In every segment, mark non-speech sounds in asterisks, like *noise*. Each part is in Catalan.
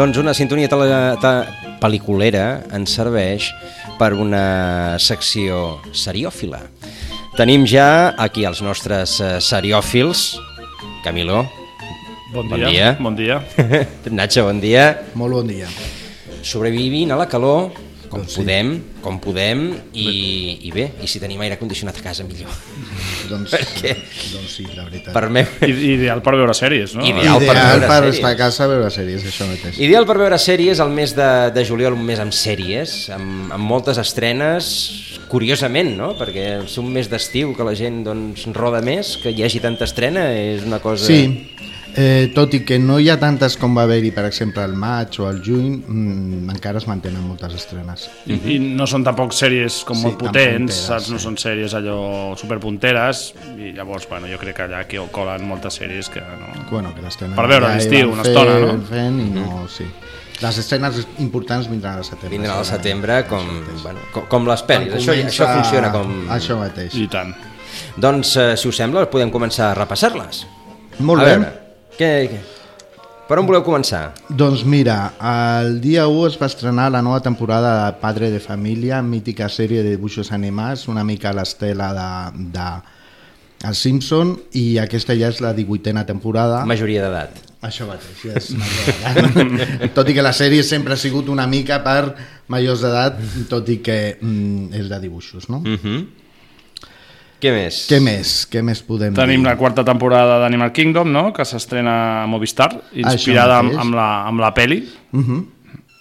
Doncs una sintonia tele, te, pel·liculera ens serveix per una secció seriòfila. Tenim ja aquí els nostres eh, seriòfils. Camilo, Bon Bon dia. dia. Bon dia. *laughs* Nacho, bon dia. Molt bon dia. Sobrevivint a la calor, com Doncs sí. podem, com podem, i, i bé, i si tenim aire condicionat a casa, millor. Doncs, *laughs* Per què? doncs sí, la veritat. Per meu... I- Ideal per veure sèries, no? Ideal. per Ideal veure per sèries. estar a casa a veure sèries, això mateix. Ideal per veure sèries el mes de, de juliol, un mes amb sèries, amb, amb moltes estrenes, curiosament, no? Perquè ser un mes d'estiu que la gent doncs, roda més, que hi hagi tanta estrena, és una cosa... Sí, eh, tot i que no hi ha tantes com va haver-hi, per exemple, al maig o al juny, mm, encara es mantenen moltes estrenes. I, I no són tampoc sèries com Sí, molt potents, punteres, saps? No sí. són sèries allò superpunteres, i llavors, bueno, jo crec que allà que colen moltes sèries que no... Bueno, que les tenen Per veure l'estiu, una estona, no? Fent, i no, sí. Les escenes importants vindran al setembre. Vindran al setembre com, bueno, com, com les pel·lis. Això, això funciona com... Això mateix. I tant. Doncs, eh, si us sembla, podem començar a repassar-les. Molt a bé. veure, què? Per on voleu començar? Doncs mira, el dia 1 es va estrenar la nova temporada de Padre de Família, mítica sèrie de dibuixos animats, una mica a l'estela de, de El Simpson, i aquesta ja és la 18a temporada. Majoria d'edat. Això mateix, ja és d'edat. *laughs* tot i que la sèrie sempre ha sigut una mica per majors d'edat, tot i que mm, és de dibuixos, no? Mm. Mhm. Què més? Què més? Què més podem Tenim dir? la quarta temporada d'Animal Kingdom, no?, que s'estrena a Movistar, inspirada amb, amb, la, amb la peli, Uh -huh.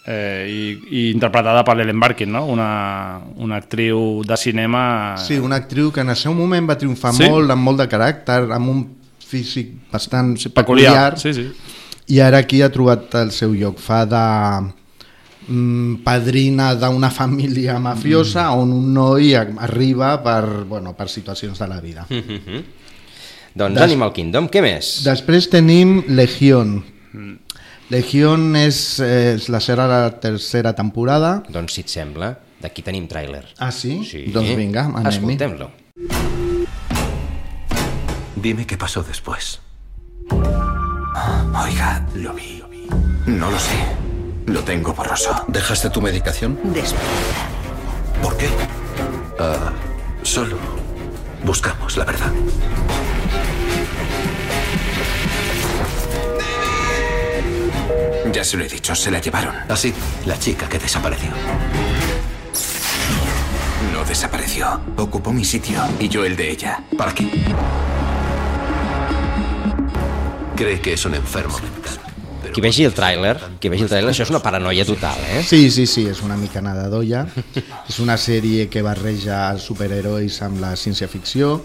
eh, i, i interpretada per Ellen Barkin, no?, una, una actriu de cinema... Sí, una actriu que en el seu moment va triomfar Sí. molt, amb molt de caràcter, amb un físic bastant Sí, peculiar, peculiar. Sí, sí. i ara aquí ha trobat el seu lloc. Fa de padrina d'una *laughs* família mafiosa Mm. on un noi arriba per, bueno, per situacions de la vida. Mhm. Doncs Des- Animal Kingdom, què més? Després tenim Legión. Legión és, eh, és la serà la tercera temporada. Doncs si et sembla, d'aquí tenim tràiler. Ah, sí? Sí. Doncs vinga, anem-hi. Escoltem-lo. Dime qué pasó después. Oiga, lo vi. No lo sé. Lo tengo borroso. ¿Dejaste tu medicación? Despierta. ¿Por qué? Ah, solo buscamos la verdad. Ya se lo he dicho, se la llevaron. Así. La chica que desapareció. No desapareció. Ocupó mi sitio y yo el de ella. ¿Para qué? Cree que es un enfermo mental. Qui vegi el tràiler, qui vegi el tràiler, això és una paranoia total, eh? Sí, sí, sí, és una mica nada d'olla. és una sèrie que barreja els superherois amb la ciència-ficció.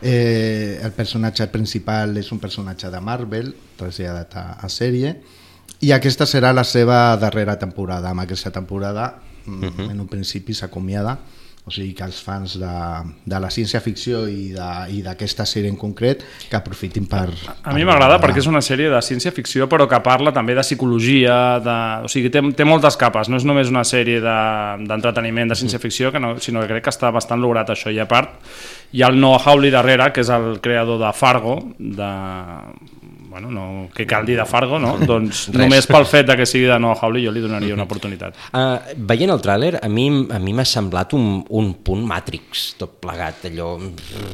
Eh, el personatge principal és un personatge de Marvel, traslladat a, a sèrie, i aquesta serà la seva darrera temporada. Amb aquesta temporada, uh -huh. en un principi, s'acomiada, o sigui que els fans de, de la ciència-ficció i d'aquesta sèrie en concret que aprofitin per... A mi m'agrada perquè és una sèrie de ciència-ficció però que parla també de psicologia, de... o sigui, té, té moltes capes, no és només una sèrie de- d'entreteniment, de, de ciència-ficció, no, sinó que crec que està bastant lograt això. I a part, hi ha el Noah Hawley darrere, que és el creador de Fargo, de... Bueno, no, què cal dir de Fargo, no? *laughs* Doncs Res. només pel fet de que sigui de Noah Hawley jo li donaria una *laughs* oportunitat. Uh, veient el tràiler, a mi a mi m'ha semblat un, un punt Matrix, tot plegat, allò...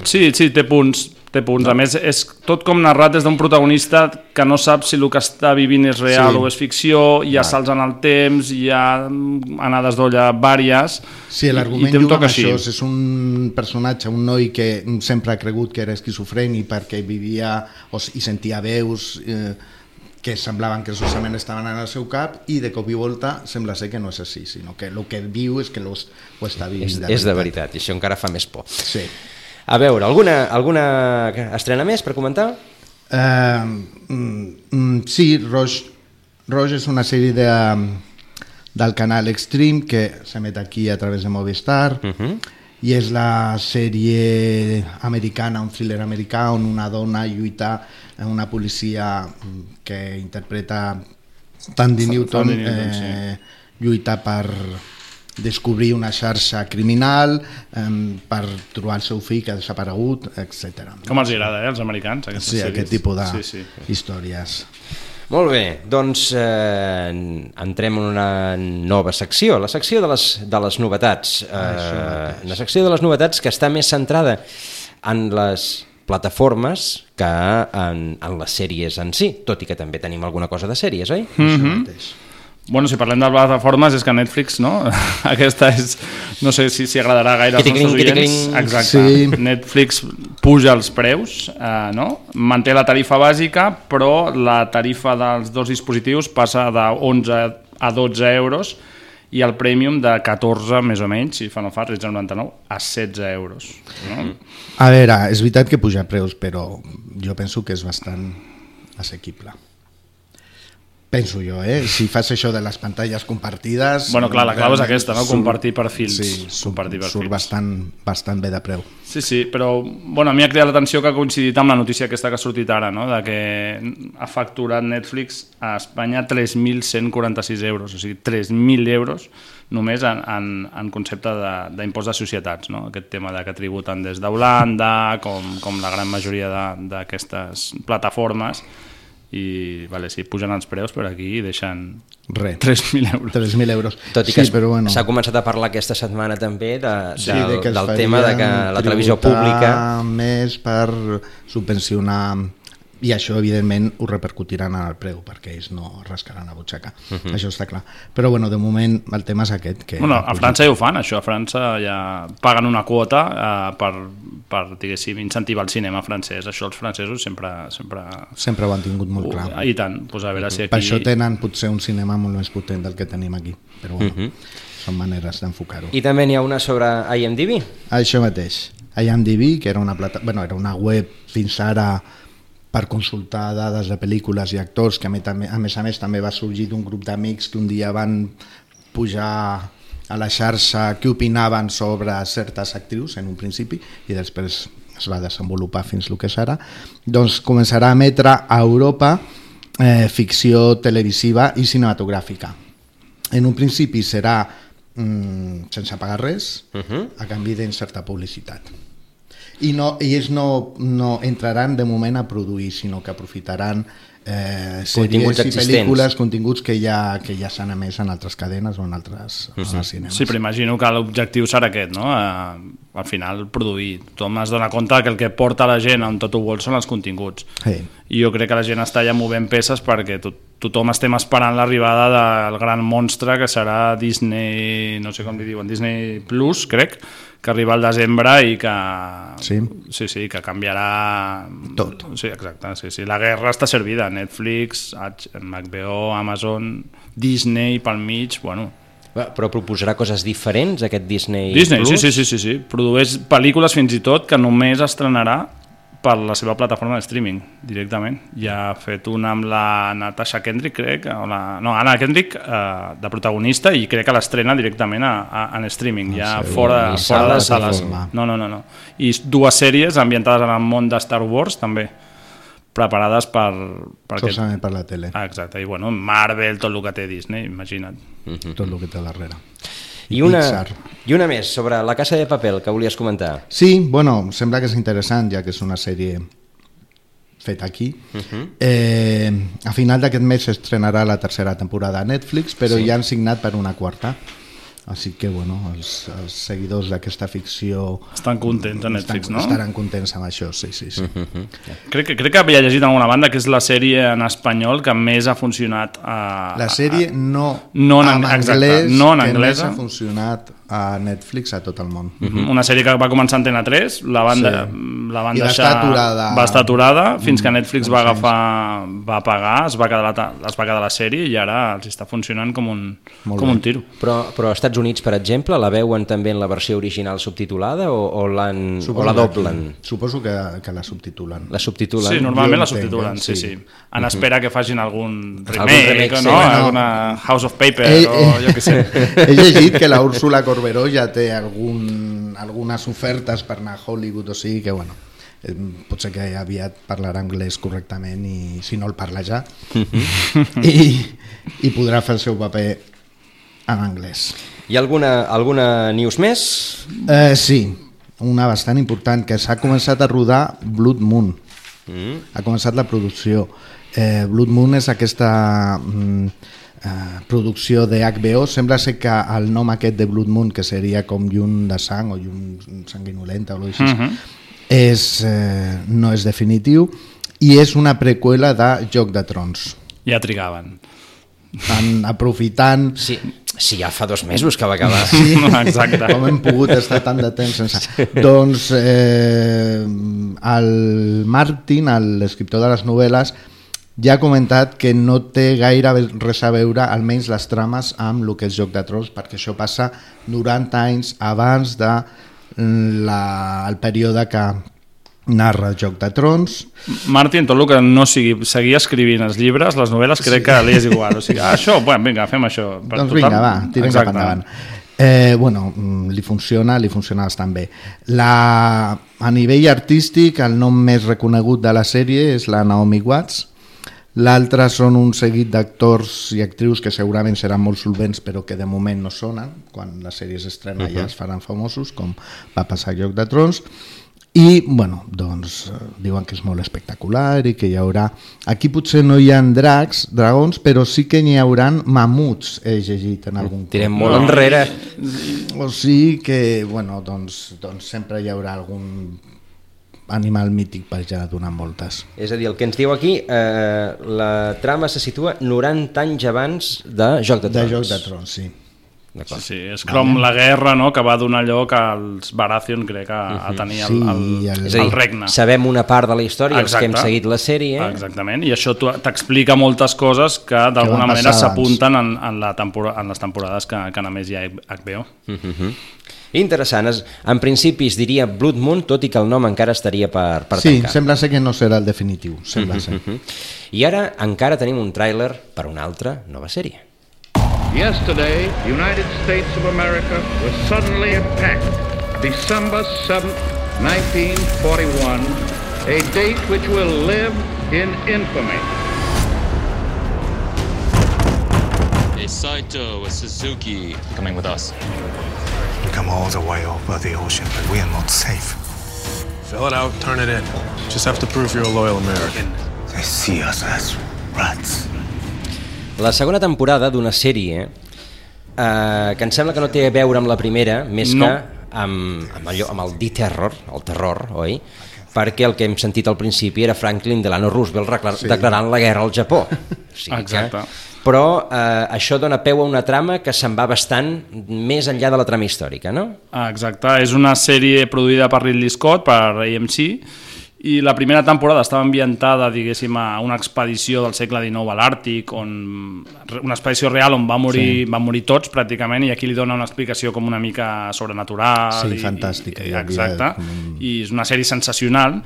Sí, sí, té punts, té punts. A més, és tot com narrat des d'un protagonista que no sap si el que està vivint és real Sí. o és ficció, hi ha salts en el temps, hi ha anades d'olla vàries... Sí, i- l'argument juga amb així. això, és un personatge, un noi que sempre ha cregut que era esquizofreni perquè vivia o, i sentia veus eh, que semblaven que solament estaven en el seu cap i de cop i volta sembla ser que no és així, sinó que el que viu és que los, ho està vivint És, és de veritat, i això encara fa més por. Sí. A veure, alguna, alguna estrena més per comentar? Uh, mm, mm, sí, Roix, Roix és una sèrie de, del canal Extreme que s'emet aquí a través de Movistar uh -huh. i és la sèrie americana, un thriller americà on una dona lluita en una policia mm, que interpreta Tandy Newton, Tandy Newton, eh, lluita per descobrir una xarxa criminal eh, per trobar el seu fill que ha desaparegut, etc. Com els agrada, eh, als americans, aquestes Sí, sèries. aquest tipus Sí, sí. d'històries. Molt bé, doncs eh, entrem en una nova secció, la secció de les, de les novetats. Eh, la secció de les novetats que està més centrada en les plataformes que en, en les sèries en si, tot i que també tenim alguna cosa de sèries, oi? Això mateix. Bueno, si parlem de plataformes és que Netflix, no? *laughs* Aquesta és... No sé si, si agradarà gaire als nostres oients. Exacte. Sí. Netflix puja els preus, eh, no? Manté la tarifa bàsica, però la tarifa dels dos dispositius passa de 11 a 12 euros i el Premium de 14, més o menys, si fa no fa, 13,99, a 16 euros. No? A veure, és veritat que puja preus, però jo penso que és bastant assequible. Penso jo, eh? Si fas això de les pantalles compartides... Bueno, clar, la clau és realment aquesta, no? Compartir perfils. Sí, Compartir surt, surt perfils. bastant, bastant bé de preu. Sí, sí, però bueno, a mi ha cridat l'atenció que ha coincidit amb la notícia aquesta que ha sortit ara, no? de que ha facturat Netflix a Espanya 3.146 euros, o sigui, 3.000 euros només en, en, en concepte d'impost de, de societats, no? aquest tema de que tributen des d'Holanda, com, com la gran majoria d'aquestes plataformes, i vale, sí, pugen els preus, però aquí deixen Res. 3.000 euros. 3.000 euros. Tot i que sí, però bueno, s'ha començat a parlar aquesta setmana també de, sí, del, de del tema de que la televisió pública... més per subvencionar i això evidentment ho repercutiran en el preu perquè ells no rascaran la butxaca uh Mhm. -huh. això està clar, però bueno, de moment el tema és aquest que Bueno, a França ja ho fan, això. A França ja paguen una quota eh, per, per, diguéssim, incentivar el cinema francès. Això els francesos sempre... sempre... sempre ho han tingut molt clar Uh, I tant, pues a veure si aquí... per això tenen potser un cinema molt més potent del que tenim aquí però bueno, Mhm. uh -huh. són maneres d'enfocar-ho I també n'hi ha una sobre IMDb. Això mateix. IMDb, que era una, plata... bueno, era una web fins ara per consultar dades de pel·lícules i actors, que a més, a més a més també va sorgir d'un grup d'amics que un dia van pujar a la xarxa què opinaven sobre certes actrius en un principi i després es va desenvolupar fins el que és ara, doncs començarà a emetre a Europa eh, ficció televisiva i cinematogràfica. En un principi serà mm, sense pagar res, uh -huh. a canvi d'incerta publicitat. I, no, i ells no, no entraran de moment a produir, sinó que aprofitaran eh, Continguts sèries i existents. pel·lícules, continguts que ja, que ja s'han emès en altres cadenes o en altres, uh -huh. cinemes. Sí, però imagino que l'objectiu serà aquest, no? Eh, al final, produir. Tothom es dona compte que el que porta la gent on tot ho vol són els continguts. Sí. I jo crec que la gent està ja movent peces perquè to tothom estem esperant l'arribada del gran monstre que serà Disney, no sé com li diuen, Disney Plus, crec, que arriba al desembre i que... Sí. Sí, sí, que canviarà... Tot. Sí, exacte, sí, sí. La guerra està servida. Netflix, HBO, Amazon, Disney pel mig, bueno... Però proposarà coses diferents, aquest Disney, Disney, Plus? sí, sí, sí, sí, sí. Produeix pel·lícules fins i tot que només estrenarà per la seva plataforma de streaming, directament. Ja ha fet una amb la Natasha Kendrick, crec, o la, no, Anna Kendrick, eh, de protagonista, i crec que l'estrena directament a, a, en streaming, ja sí, fora, ni fora de sales, sales. ni- No, no, no, no. I dues sèries ambientades en el món de Star Wars, també, preparades per, per aquest... Solament per la tele, Ah, exacte, i bueno, Marvel, tot el que té Disney, imagina't. tot el que té darrere. I una, Pixar. I una més, sobre La Casa de Papel, que volies comentar. Sí, bueno, sembla que és interessant, ja que és una sèrie feta aquí. Uh -huh. eh, a final d'aquest mes s'estrenarà la tercera temporada a Netflix, però sí. ja han signat per una quarta. Així que, bueno, els, els seguidors d'aquesta ficció Estan contents a Netflix, estan, no? estaran contents amb això, sí, sí, sí. Uh *laughs* -huh. Crec que, crec que havia llegit en alguna banda que és la sèrie en espanyol que més ha funcionat a... La sèrie no, No en en ang- exacte, anglès, no en que anglesa. més ha funcionat a Netflix a tot el món. a, una sèrie que va començar a Antena 3, la van, Sí. de, la van I va deixar... estar aturada. Va estar aturada fins que Mm, Netflix va agafar, va pagar, es va quedar la, es va quedar la sèrie i ara els està funcionant com un, Molt com bé. un tiro. Però, però als Estats Units, per exemple, la veuen també en la versió original subtitulada o, o, o la que doblen? Suposo que, que la subtitulen. La subtitulen? Sí, normalment la subtitulen, sí, sí. sí. En espera que facin algun remake, Algun remake, sí. no? Bueno. Alguna House of Paper Eh, o jo què sé. He llegit que la Úrsula Corberó ja té algun, algunes ofertes per anar a Hollywood, o sigui que, bueno, eh, potser que aviat parlarà anglès correctament i si no el parla ja *laughs* i, i podrà fer el seu paper en anglès. Hi ha alguna, alguna news més? Eh, sí, una bastant important, que s'ha començat a rodar Blood Moon. Mm. Ha començat la producció. Eh, Blood Moon és aquesta mm, producció de HBO. Sembla ser que el nom aquest de Blood Moon, que seria com llum de sang o llum sanguinolenta o alguna cosa així, és, eh, no és definitiu i és una preqüela de Joc de Trons. Ja trigaven. En, aprofitant Sí, sí, ja fa dos mesos que va acabar. Sí, *laughs* Exacte. com hem pogut estar tant de temps sense... Sí. Doncs eh, el Martin, l'escriptor de les novel·les, ja ha comentat que no té gaire res a veure, almenys les trames, amb el que és Joc de Trons, perquè això passa 90 anys abans de la, el període que narra Joc de Trons. Martin, tot el que no sigui seguir escrivint els llibres, les novel·les, crec que li és igual. O sigui, ah, això, bueno, vinga, fem això. Per doncs vinga, va, tirem cap endavant. Eh, bueno, mm, li funciona, li funciona bastant bé. La, a nivell artístic, el nom més reconegut de la sèrie és la Naomi Watts. L'altre són un seguit d'actors i actrius que segurament seran molt solvents però que de moment no sonen. Quan la sèrie s'estrena ja es faran famosos, com va passar a Joc de Trons. I, bueno, doncs, eh, diuen que és molt espectacular i que hi haurà... Aquí potser no hi ha dracs, dragons, però sí que n'hi haurà mamuts, he llegit en algun Tirem molt enrere. o sigui que, bueno, doncs, doncs sempre hi haurà algun animal mític per ja donar moltes. És a dir, el que ens diu aquí, eh, la trama se situa 90 anys abans de Joc de De Trons. Joc de Trons, sí. Sí, D'acord. sí, és com la guerra no?, que va donar lloc als Baratheon, crec, a, a tenir el, Sí, el, el- el dir, regne. sabem una part de la història, els que hem Exacte. seguit la sèrie, Exactament, i això t'explica moltes coses que d'alguna manera s'apunten en, en, la en les temporades que, que només hi ha HBO. Interessant. Es- En principi es diria Blood Moon, tot i que el nom encara estaria per, per Sí, tancar. sembla ser que no serà el definitiu, sembla ser. I ara encara tenim un tràiler per una altra nova sèrie. Yesterday, the United States of America was suddenly attacked. December 7th, 1941, a date which will live in infamy. Hey, Saito with Suzuki coming with us. Come all the way over the ocean, but we are not safe. Fill it out, turn it in. Just have to prove you're a loyal American. They see us as rats. La segona temporada d'una sèrie eh, que em sembla que no té a veure amb la primera, més No. que amb, amb, allò, amb el D-Terror, el terror, oi? Perquè el que hem sentit al principi era Franklin Delano Roosevelt reclar, sí. declarant la guerra al Japó. O sigui Exacte. Que, però eh, això dona peu a una trama que se'n va bastant més enllà de la trama històrica, no? Ah, Exacte, és una sèrie produïda per Ridley Scott, per AMC, i la primera temporada estava ambientada, diguéssim, a una expedició del segle XIX a l'Àrtic, on una expedició real on va morir, sí. van morir tots pràcticament, i aquí li dona una explicació com una mica sobrenatural. Sí, i, fantàstica, I, havia exacte, un- i és una sèrie sensacional.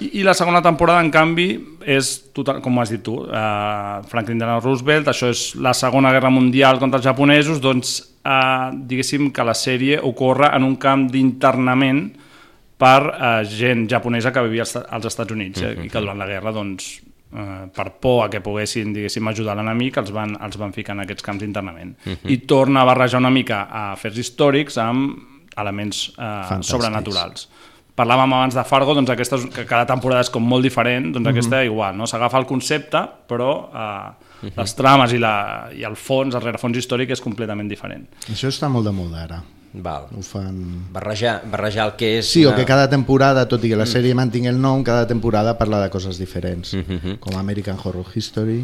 I, I la segona temporada, en canvi, és, total, com has dit tu, uh, Franklin Delano Roosevelt, això és la Segona Guerra Mundial contra els japonesos, doncs, uh, diguéssim que la sèrie ocorre en un camp d'internament per uh, gent japonesa que vivia als, als Estats Units eh, i que durant la guerra, doncs, uh, per por a que poguessin, diguéssim, ajudar l'enemic, els, van, els van ficar en aquests camps d'internament. I torna a barrejar una mica a afers històrics amb elements uh, Fantàstics. sobrenaturals parlàvem abans de Fargo, doncs aquesta, que cada temporada és com molt diferent, doncs aquesta igual, no? s'agafa el concepte, però eh, les trames i, la, i el fons, el rerefons històric és completament diferent. Això està molt de moda ara. Val. Ho fan... Barrejar, barrejar el que és... Sí, o una- que cada temporada, tot i que la sèrie mantingui el nom, cada temporada parla de coses diferents, com American Horror History.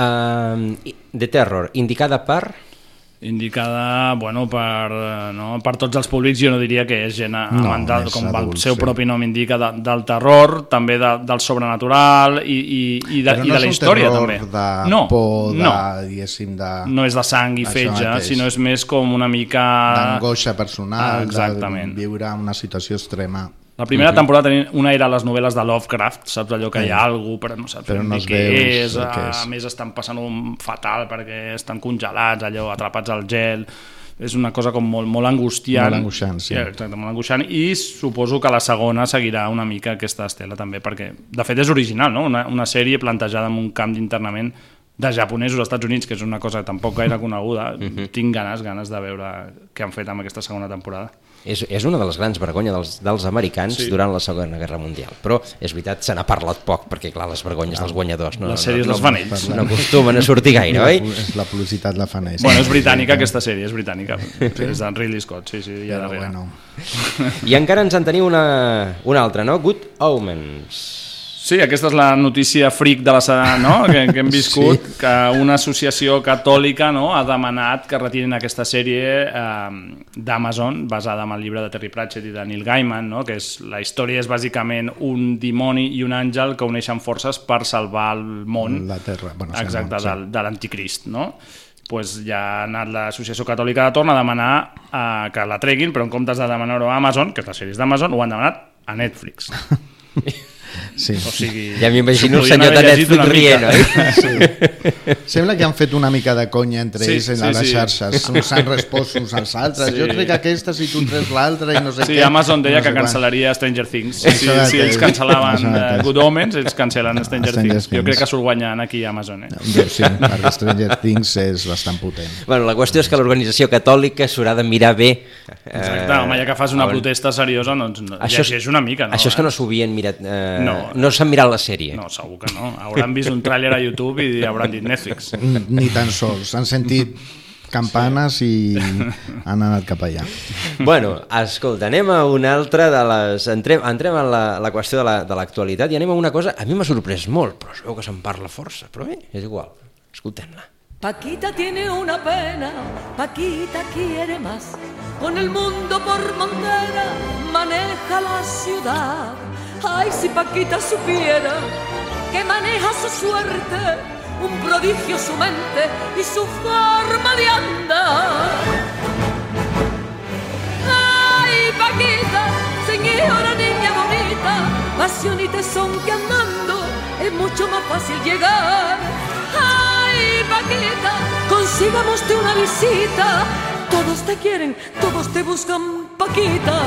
Uh, The Terror, indicada per... Indicada, bueno, per, eh, no, per tots els públics, jo no diria que és gent No, amant del, més com el adults, seu sí. propi nom indica, de, del terror, també de, del sobrenatural i, i, i de, Però i no de la és història, terror també. de no, por, de, no, diguéssim, de... no és de sang i fetge, mateix. sinó és més com una mica... d'angoixa personal, exactament. de viure una situació extrema. La primera temporada tenia una era les novel·les de Lovecraft, saps allò que hi ha algú, però no saps Però no es què veu és, a, és. a més estan passant un fatal perquè estan congelats, allò, atrapats al gel, és una cosa com molt, molt angustiant. Molt angoixant, sí. Exacte, molt angoixant, i suposo que la segona seguirà una mica aquesta estela també, perquè de fet és original, no? Una, una sèrie plantejada en un camp d'internament de japonesos als Estats Units, que és una cosa tampoc gaire coneguda. Tinc ganes, ganes de veure què han fet amb aquesta segona temporada. És, és una de les grans vergonyes dels, dels americans Sí. durant la Segona Guerra Mundial. Però és veritat, se n'ha parlat poc, perquè clar, les vergonyes dels guanyadors no, Les sèries no, les fan ells. no acostumen a sortir gaire, la, oi? la publicitat la fan ells. Bueno, és britànica aquesta sèrie, és britànica. És d'en Ridley Scott, sí, sí, ja darrere. bueno, I encara ens en teniu una, una altra, no? Good Omens. Sí, aquesta és la notícia fric de la setmana no? que, que hem *laughs* viscut, sí. que una associació catòlica no? ha demanat que retirin aquesta sèrie eh, d'Amazon, basada en el llibre de Terry Pratchett i de Neil Gaiman, no? que és, la història és bàsicament un dimoni i un àngel que uneixen forces per salvar el món la Terra. Bueno, exacte, sí. del, de l'anticrist, no? pues ja ha anat l'Associació Catòlica de Torn a demanar eh, que la treguin, però en comptes de demanar-ho a Amazon, que és la sèrie d'Amazon, ho han demanat a Netflix. *laughs* Sí. O sigui, Ja m'imagino el s'ho senyor de Netflix rient, oi? Sembla que han fet una mica de conya entre Sí, ells en sí, les sí. xarxes. S'han respost uns als altres. Sí. Jo trec aquesta si tu trec l'altra i no sé Sí, què. Amazon deia no sé que quan. cancel·laria Stranger Things. Sí, sí, si que- ells cancel·laven uh, mateix. Good Omens, ells cancel·len Stranger, Stranger Things. Jo Things. crec que surt guanyant aquí a Amazon. Eh? Doncs sí, perquè Stranger Things és bastant potent. Bueno, la qüestió és que l'organització catòlica s'haurà de mirar bé. Exacte, home, ja que fas una protesta seriosa, doncs no, Això és- llegeix una mica. No, Això és que eh? no s'ho havien mirat... Eh, No. no s'han mirat la sèrie. No, segur que no. Hauran vist un tràiler a YouTube i hauran dit Netflix. Ni tan sols. Han sentit campanes i han anat cap allà. Bueno, escolta, anem a una altra de les... Entrem, entrem en la, la qüestió de la- de l'actualitat la, i anem a una cosa... A mi m'ha sorprès molt, però es veu que se'n parla força. Però bé, és igual. Escoltem-la. Paquita tiene una pena, Paquita quiere más. Con el mundo por montera maneja la ciudad. Ay, si Paquita supiera que maneja su suerte, un prodigio su mente y su forma de andar. Ay, Paquita, señora niña bonita, pasión y tesón que andando es mucho más fácil llegar. Ay, Paquita, consigámoste una visita. Todos te quieren, todos te buscan, Paquita.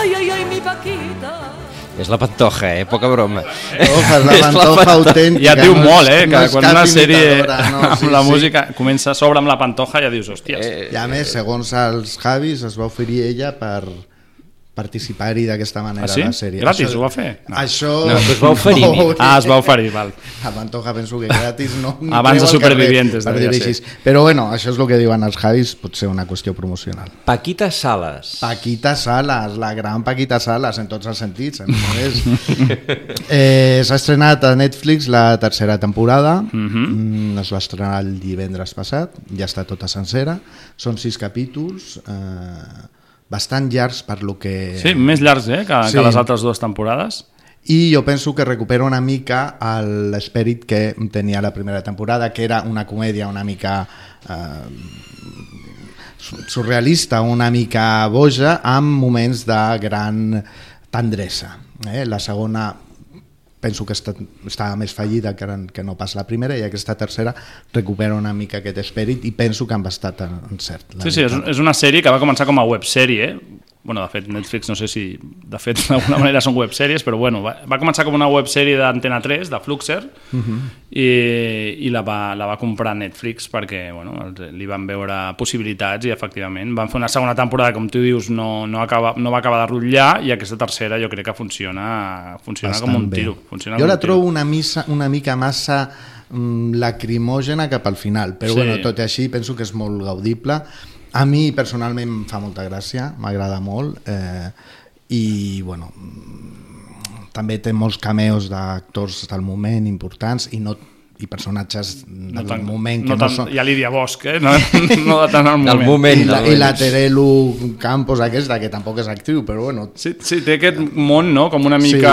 Ay, ay, ay, mi Paquita. És la pantoja, eh? Poca broma. Oja, la *laughs* pantoja autèntica. Ja et diu no és- molt, eh? Que no quan una sèrie no, amb sí, la sí. música comença a sobre amb la pantoja ja dius, hòsties. Eh, I a més, segons els Javis, es va oferir ella per participar-hi d'aquesta manera Ah, sí? a la sèrie. Gratis, ho va fer? No. Això... No, es va oferir. *laughs* No, Ah, es va oferir, val. A Pantoja penso que gratis no... Abans de Supervivientes, per ser. així. Però bueno, això és el que diuen els Javis, pot ser una qüestió promocional. Paquita Sales. Paquita Salas, la gran Paquita Salas, en tots els sentits. *laughs* Eh, S'ha estrenat a Netflix la tercera temporada, mm es va estrenar el divendres passat, ja està tota sencera, són sis capítols, eh, bastant llargs per lo que... Sí, més llargs, eh? Que, Sí. que les altres dues temporades. I jo penso que recupera una mica l'esperit que tenia la primera temporada, que era una comèdia una mica eh, su- surrealista, una mica boja, amb moments de gran tendresa. Eh? La segona penso que està, estava més fallida que, eren- que no pas la primera i aquesta tercera recupera una mica aquest esperit i penso que han bastat en, cert. Sí, sí, és, és una sèrie que va començar com a websèrie. Bueno, de fet, Netflix no sé si de fet *laughs* d'alguna manera són websèries, però bueno, va, va començar com una websèrie d'Antena 3, de Fluxer, i, i la, va, la va comprar Netflix perquè bueno, li van veure possibilitats i efectivament van fer una segona temporada, com tu dius, no, no, acaba, no va acabar de rotllar i aquesta tercera jo crec que funciona, funciona com un bé. tiro. Funciona Jo la un tiro. trobo una, missa, una mica massa mm, lacrimògena cap al final, però sí. bueno, tot i així penso que és molt gaudible. A mi personalment fa molta gràcia, m'agrada molt, eh, i bueno, mm, també té molts cameos d'actors del moment importants i no i personatges del tant- moment que no no, tant, són... Hi ha Lídia Bosch, eh? no, *laughs* no de tant al Del moment. moment. I la, I la. Terelu Campos aquesta, que tampoc és actriu, però bueno, Sí, sí, té aquest món, no?, com una mica...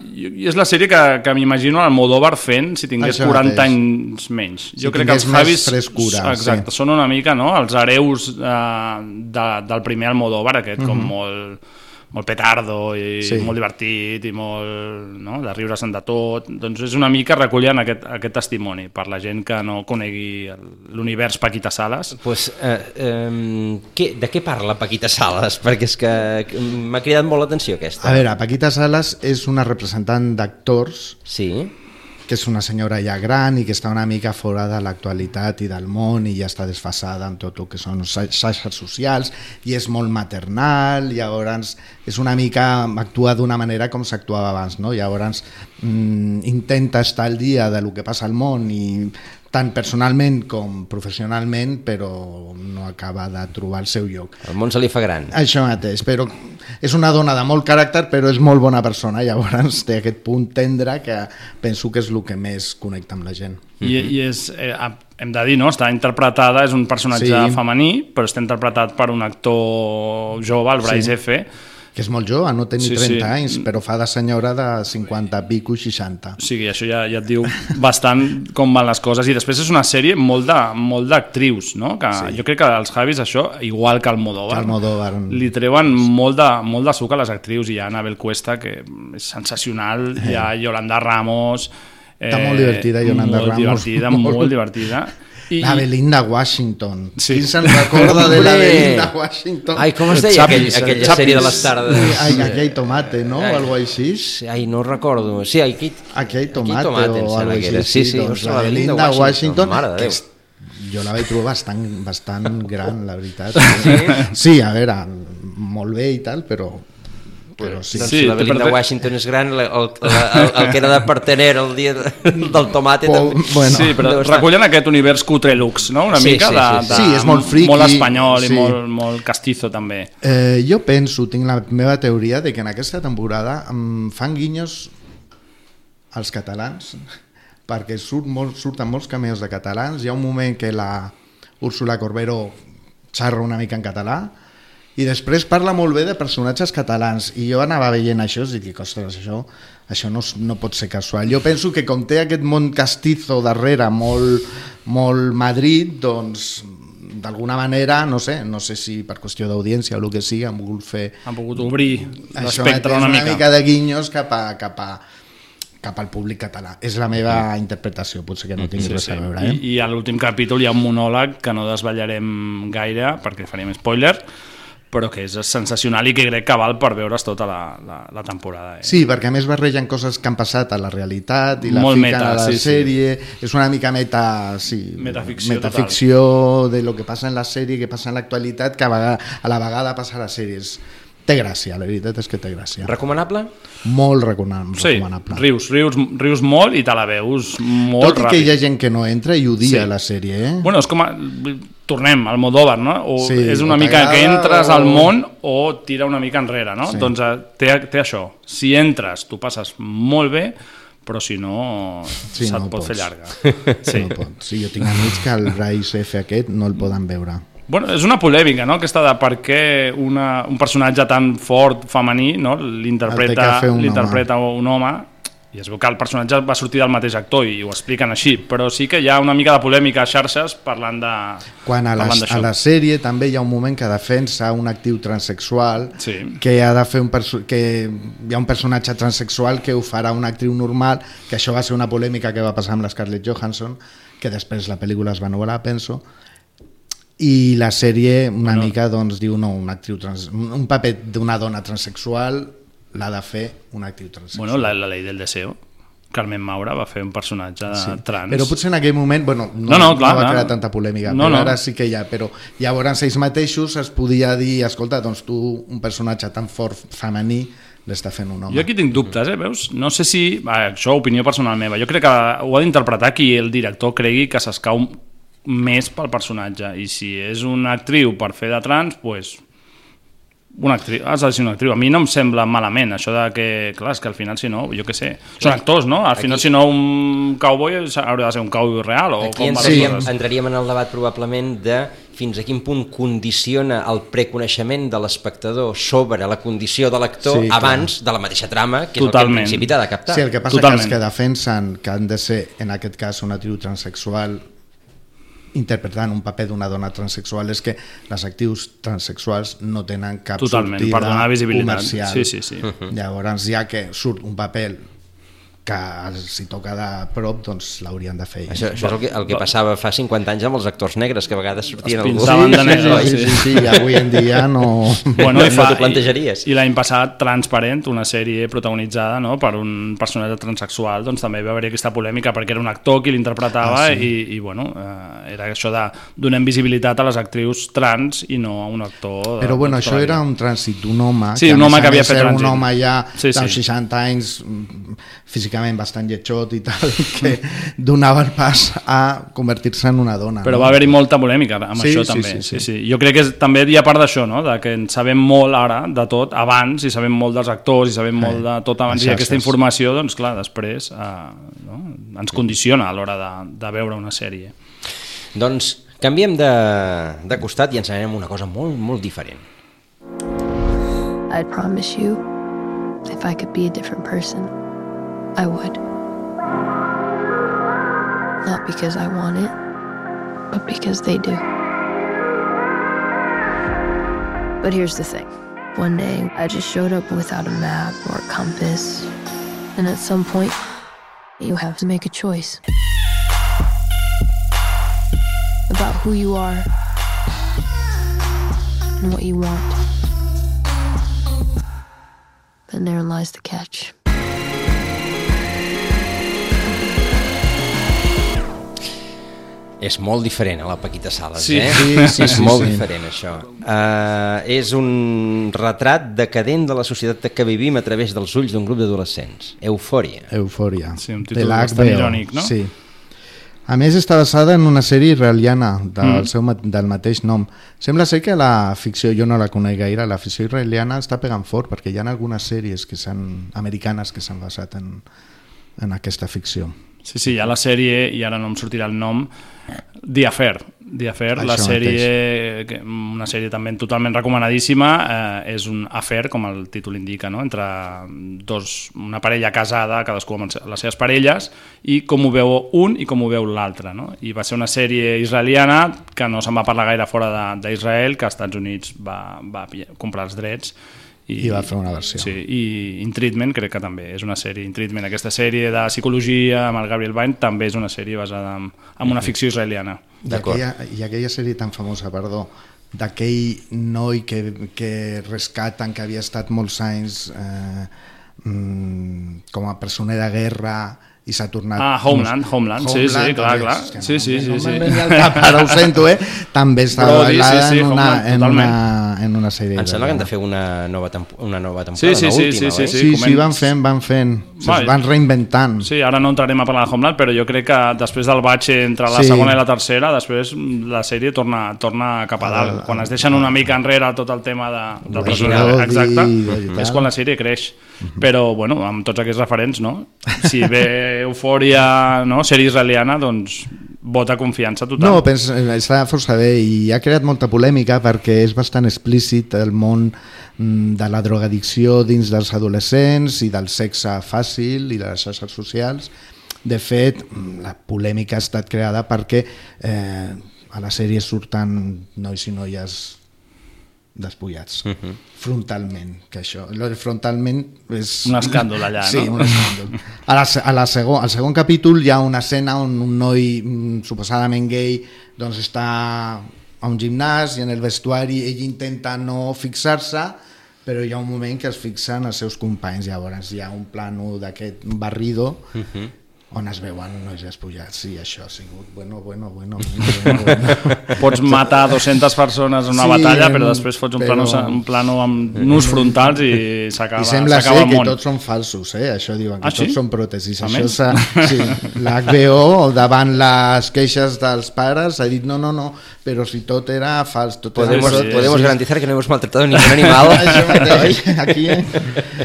Sí. I és la sèrie que, que m'imagino el Modóvar fent si tingués Això 40 mateix. anys menys. Si jo crec que els Javis... frescura, Exacte, sí. són una mica, no?, els hereus eh, de, del primer Almodóvar, aquest com molt molt petardo i Sí. molt divertit i molt, no?, de riure-se'n de tot doncs és una mica recullant aquest, aquest testimoni per la gent que no conegui el- l'univers Paquita Salas Pues, eh, eh, què, de què parla Paquita Sales? *laughs* Perquè és que m'ha cridat molt l'atenció aquesta. a veure, Paquita Salas és una representant d'actors Sí? Que és una senyora ja gran i que està una mica fora de l'actualitat i del món i ja està desfasada en tot el que són xa- xarxes socials i és molt maternal, llavors és una mica, actua d'una manera com s'actuava abans, no? llavors mm, intenta estar al dia de lo que passa al món i tant personalment com professionalment, però no acaba de trobar el seu lloc. El món se li fa gran. Això mateix, però és una dona de molt caràcter, però és molt bona persona, llavors té aquest punt tendre que penso que és el que més connecta amb la gent. I, i és, eh, hem de dir, no? està interpretada, és un personatge Sí. femení, però està interpretat per un actor jove, el Bryce Sí. F., Que és molt jove, no té ni Sí, 30 sí. anys, però fa de senyora de 50 pico 60. O sigui, això ja, ja et diu bastant com van les coses. I després és una sèrie molt de- molt d'actrius, no? Que sí. jo crec que els Javis això, igual que el Modóvar, Almodóvar. li treuen molt de, molt de suc a les actrius. Hi ha Anabel Cuesta, que és sensacional, hi ha Yolanda Ramos... eh, Està molt divertida, Yolanda molt Ramos. Divertida, molt *laughs* divertida. I, la Belinda Washington. Sí. Qui se'n recorda de la! Belinda Washington? Ai, com es deia aquell, aquella Chapis. sèrie de les tardes? Ai, aquí hi tomate, no? Ai. O algo així. Ai, no recordo. Sí, aquí... Aquí hi tomate, tomate, em o algo així. Sí, sí, doncs la la Belinda Belinda Washington, Washington, mare de que Déu. és jo la vaig trobar bastant, bastant *laughs* gran, la veritat. Sí? sí, a veure, molt bé i tal, però, però sí. Doncs Sí, la Belinda perfecte. Washington és gran, el, el, el, el que era de partener el dia de, del tomate Po- també. bueno. sí, però estar- recullen aquest univers cutre lux, no? Una Sí, mica sí, de, sí, sí. de, Sí, és molt friki, molt espanyol sí. i molt, molt castizo també. Eh, jo penso, tinc la meva teoria de que en aquesta temporada em fan guinyos als catalans perquè surt molt, surten molts cameos de catalans hi ha un moment que la Úrsula Corbero xarra una mica en català i després parla molt bé de personatges catalans i jo anava veient això i dic, ostres, això, això no, no pot ser casual jo penso que com té aquest món castizo darrere molt, molt Madrid doncs d'alguna manera, no sé, no sé si per qüestió d'audiència o el que sigui, han volgut fer Han pogut obrir l'espectre una una mica. mica de guinyos cap, a, cap, a, cap al públic català. És la meva interpretació, potser que no tingui Sí, res sí. a veure. I, Eh? I a l'últim capítol hi ha un monòleg que no desvetllarem gaire perquè faríem spoiler, però que és sensacional i que crec que val per veure's tota la, la, la temporada. Eh? Sí, perquè a més barregen coses que han passat a la realitat i la Molt fiquen meta, a la sí, sí. sèrie. És una mica meta, sí, Metaficció metaficció de lo que passa en la sèrie, que passa en l'actualitat, que a, vegada, a la vegada passa a les sèries. Té gràcia, la veritat és que té gràcia. Recomanable? Molt recomanable. Sí, recomanable. rius, rius, rius molt i te la veus molt Tot i que ràpid. hi ha gent que no entra i odia Sí. la sèrie, eh? Bueno, és com a... Tornem al Modóvar, no? O Sí, és una o mica que entres o- al món o tira una mica enrere, no? Sí. Doncs eh, té, té això. Si entres, tu passes molt bé, però si no, Sí, se't no pot fer pots. llarga. Sí. No pot. Sí, jo tinc amics que el Bryce F aquest no el poden veure. Bueno, és una polèmica, no?, aquesta de per què una, un personatge tan fort femení no? L'interpreta un l'interpreta un home i es veu que el personatge va sortir del mateix actor i ho expliquen així, però sí que hi ha una mica de polèmica a xarxes parlant de Quan a la, parlant a la sèrie també hi ha un moment que defensa un actiu transexual Sí. que ha de fer un que hi ha un personatge transexual que ho farà una actriu normal, que això va ser una polèmica que va passar amb la Scarlett Johansson, que després la pel·lícula es va anul·lar, penso, i la sèrie una Bueno. mica doncs diu no, una actriu trans, un paper d'una dona transexual l'ha de fer una actriu transexual. Bueno, la, la llei del deseo. Carmen Maura va fer un personatge Sí. trans. Però potser en aquell moment, bueno, no, No, no, clar, no va crear tanta polèmica, No, però no. ara sí que hi ha, però llavors ells mateixos es podia dir, escolta, doncs tu, un personatge tan fort femení, l'està fent un home. Jo aquí tinc dubtes, eh, veus? No sé si... Això, opinió personal meva. Jo crec que ho ha d'interpretar qui el director cregui que s'escau més pel personatge. I si és una actriu per fer de trans, doncs... Pues, una actriu, has de ser una actriu. A mi no em sembla malament això de que, clar, és que al final si no, jo què sé, són actors, no? Al final si no un cowboy haurà de ser un cowboy real o Aquí com van les entraríem, en el debat probablement de fins a quin punt condiciona el preconeixement de l'espectador sobre la condició de l'actor Sí, clar. abans de la mateixa trama, que és Totalment. el que en principi t'ha de captar. Sí, el que passa Totalment. que els que defensen que han de ser, en aquest cas, una actriu transexual interpretant un paper d'una dona transexual és que les actrius transexuals no tenen cap Totalment, sortida per donar visibilitat. comercial. Sí, sí, sí. Llavors, ja que surt un paper que si toca de prop doncs l'haurien de fer. Això, això és el que, el que passava fa 50 anys amb els actors negres, que a vegades sortien algú. pintaven de negre, oi? sí, sí, sí, i avui en dia no... Bueno, i No fa, t'ho plantejaries. I, i l'any passat, Transparent, una sèrie protagonitzada no, per un personatge transexual, doncs també va haver aquesta polèmica perquè era un actor qui l'interpretava Ah, sí. i, i bueno, eh, era això de donar visibilitat a les actrius trans i no a un actor... de- Però bueno, això era un trànsit d'un home Sí, a un home que havia fet trànsit. un home ja Sí, sí. 60 anys mm, físicament bastant lletjot i tal *laughs* que donava el pas a convertir-se en una dona Però no? va haver-hi molta polèmica amb Sí, això sí, també. sí, Sí, sí. sí, Jo crec que és, també hi ha part d'això, no? de que en sabem molt ara de tot, abans, i sabem molt dels actors, i sabem Eh, molt de tot abans, i aquesta informació, doncs clar, després eh, no? ens condiciona a l'hora de, de veure una sèrie. Doncs canviem de, de costat i ens anem una cosa molt, molt diferent. I'd promise you, if I could be a different person, I would. Not because I want it, but because they do. But here's the thing. One day, I just showed up without a map or a compass. And at some point, you have to make a choice about who you are and what you want. Then therein lies the catch. És molt diferent a la Paquita Sales, Sí. eh? Sí, sí, és sí, molt sí. diferent, això. Uh, és un retrat decadent de la societat que vivim a través dels ulls d'un grup d'adolescents. Eufòria. Eufòria. Sí, un de títol la bastant irònic, no? Sí. A més, està basada en una sèrie israeliana del, Mm. seu, del mateix nom. Sembla ser que la ficció, jo no la conec gaire, la ficció israeliana està pegant fort, perquè hi ha algunes sèries que americanes que s'han basat en, en aquesta ficció. Sí, sí, hi ha la sèrie, i ara no em sortirà el nom, The Affair. The Affair, la Això sèrie, que- una sèrie també totalment recomanadíssima, eh, és un affair, com el títol indica, no? entre dos, una parella casada, cadascú amb les seves parelles, i com ho veu un i com ho veu l'altre. No? I va ser una sèrie israeliana que no se'n va parlar gaire fora de- d'Israel, que als Estats Units va, va comprar els drets, I va fer una versió. Sí, i In Treatment crec que també és una sèrie, In Treatment, aquesta sèrie de psicologia amb el Gabriel Byrne també és una sèrie basada en, en una ficció israeliana. I aquella, I aquella sèrie tan famosa, perdó, d'aquell noi que, que rescaten, que havia estat molts anys eh, mm, com a personer de guerra i s'ha tornat... Ah, Homeland, Homeland, sí, sí, clar, també, clar. és que Sí, sí, sí, no sí. al cap, ara ho sento, eh? També està Brody, sí, sí, en, una, Homeland, en, totalment. una, en una sèrie. Em sembla que han de fer una nova, temp una nova temporada, Sí, sí, una sí, última, sí, sí, oi? Sí, sí, coment- van fent, van fent. Va, Es van reinventant. Sí, ara no entrarem a parlar de Homeland, però jo crec que després del batxe entre la Sí. segona i la tercera, després la sèrie torna, torna cap a dalt. Ah, Quan es deixen una mica enrere tot el tema de, del personatge, exacte, és quan la sèrie creix. Però, bueno, amb tots aquests referents, no? Si ve Eufòria, no? sèrie israeliana, doncs vota confiança total. No, pens, està força bé i ha creat molta polèmica perquè és bastant explícit el món mm, de la drogadicció dins dels adolescents i del sexe fàcil i de les xarxes socials. De fet, mm, la polèmica ha estat creada perquè eh, a la sèrie surten nois i noies despullats. Uh -huh. frontalment que això, lo de frontalment és Un escàndol allà, sí, no? un escàndol. A la, a la segon, al segon capítol hi ha una escena on un noi mm, suposadament gay doncs està a un gimnàs i en el vestuari ell intenta no fixar-se però hi ha un moment que es fixen els seus companys. Llavors hi ha un plano d'aquest barrido uh -huh on es veuen nois despullats i això ha sigut bueno, bueno, bueno, *laughs* bueno, bueno. Pots matar 200 persones en una Sí, batalla, però després fots un, però- plano, un plano amb nus frontals i s'acaba I sembla ser el que tots són falsos, eh? això diuen, que Ah, sí? tots són pròtesis. A Això s'ha- sí, la HBO, davant les queixes dels pares, ha dit no, no, no, però si tot era fals, tot Podemos, era sí, podemos sí. garantizar que no hemos maltratado ningún animal. *laughs* Això mateix, *laughs* aquí, eh?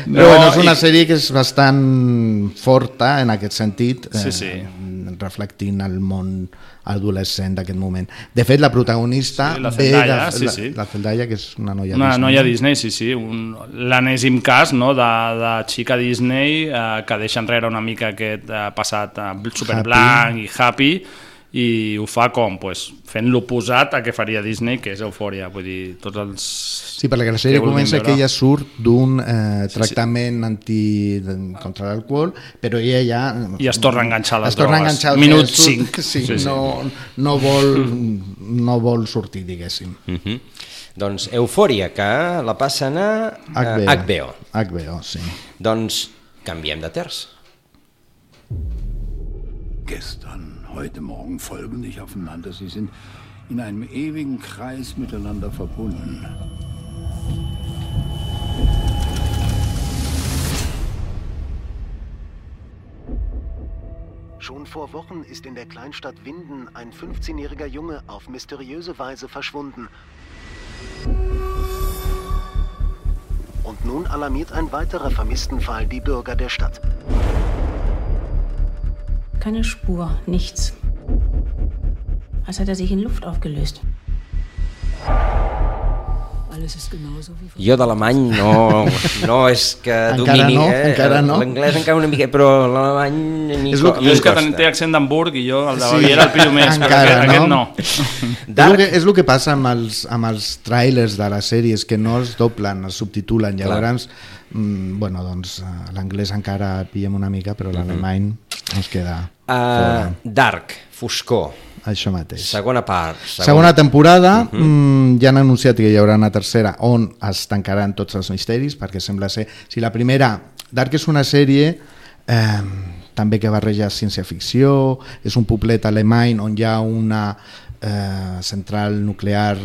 No, Però bueno, és una i- sèrie que és bastant forta en aquest sentit, Sí, sí. reflectint el món adolescent d'aquest moment. De fet, la protagonista Sí, la Zendaya, de, sí, la, sí. la Zendaya, que és una noia Una Disney. noia Disney, sí, sí, un- l'enèsim cas no, de, de xica Disney eh, que deixa enrere una mica aquest eh, passat eh, superblanc i happy i ho fa com? Pues, fent l'oposat a què faria Disney, que és Eufòria. Vull dir, tots els... Sí, perquè la sèrie que comença veure. que ella surt d'un eh, tractament anti contra l'alcohol, però ella ja... I es torna a enganxar a les es drogues. enganxar al Minut que surt, cinc. *laughs* Sí, Sí, sí. No, no, vol, no vol sortir, diguéssim. Uh -huh. Doncs Eufòria, que la passen a HBO. HBO. HBO, sí. Doncs canviem de terç. Gestern, heute Morgen folgen nicht aufeinander. Sie sind in einem ewigen Kreis miteinander verbunden. Schon vor Wochen ist in der Kleinstadt Winden ein 15-jähriger Junge auf mysteriöse Weise verschwunden. Und nun alarmiert ein weiterer Vermisstenfall die Bürger der Stadt. Keine Spur, nichts. Als hätte er sich in Luft aufgelöst. Alles ist genauso wie Jo d'alemany no, no és que Encara domini... no, eh? encara no. L'anglès encara una mica, però l'alemany ni És lo que- Jo és que té accent d'Hamburg i jo el de Sí, Baviera el pillo més, però encara, aquest, aquest no. no? És el, que, és el que passa amb els, amb els trailers de les sèries, que no es doblen, es subtitulen. Clar. Llavors, mm, bueno, doncs eh, l'anglès encara pillem una mica, però l'alemany ens queda Uh, fora. Dark, Foscor, Això mateix. segona part. Segona temporada, uh -huh. mm, ja han anunciat que hi haurà una tercera on es tancaran tots els misteris, perquè sembla ser... Si la primera, Dark és una sèrie eh, també que barreja ciència-ficció, és un poblet alemany on hi ha una eh, central nuclear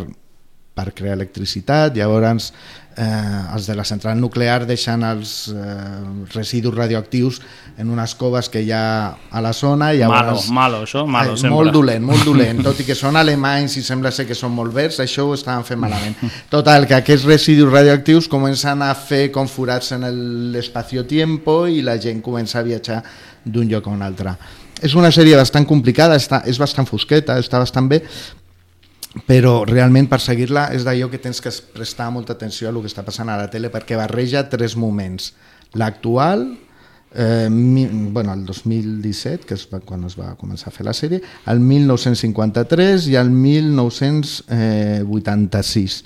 per crear electricitat, llavors eh, els de la central nuclear deixen els eh, residus radioactius en unes coves que hi ha a la zona i Malo, llavors... malo, això, malo, Ai, sempre. molt dolent, molt dolent, tot i que són alemanys i sembla ser que són molt verds, això ho estaven fent malament. *laughs* Total, que aquests residus radioactius comencen a fer com forats en l'espacio-tiempo i la gent comença a viatjar d'un lloc a un altre. És una sèrie bastant complicada, està, és bastant fosqueta, està bastant bé, però realment per seguir-la és d'allò que tens que prestar molta atenció a el que està passant a la tele perquè barreja tres moments. L'actual, eh, mi, bueno, el 2017, que és quan es va començar a fer la sèrie, el 1953 i el 1986.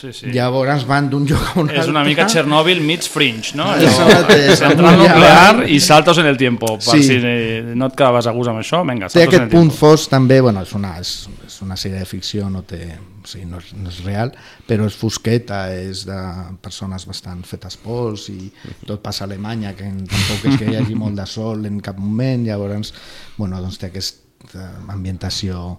Sí, sí. Llavors van d'un lloc a un altre. És una mica Chernobyl meets Fringe, no? Això mateix. Central nuclear i saltos en el tiempo. Per Sí. si no et quedaves a gust amb això, vinga, té saltos en el aquest tiempo. punt fos també, bueno, és una, és, és una sèrie de ficció, no, té, o sigui, no, és, no és real, però és fosqueta, és de persones bastant fetes pols i tot passa a Alemanya, que tampoc és que hi hagi molt de sol en cap moment, llavors, bueno, doncs té aquesta ambientació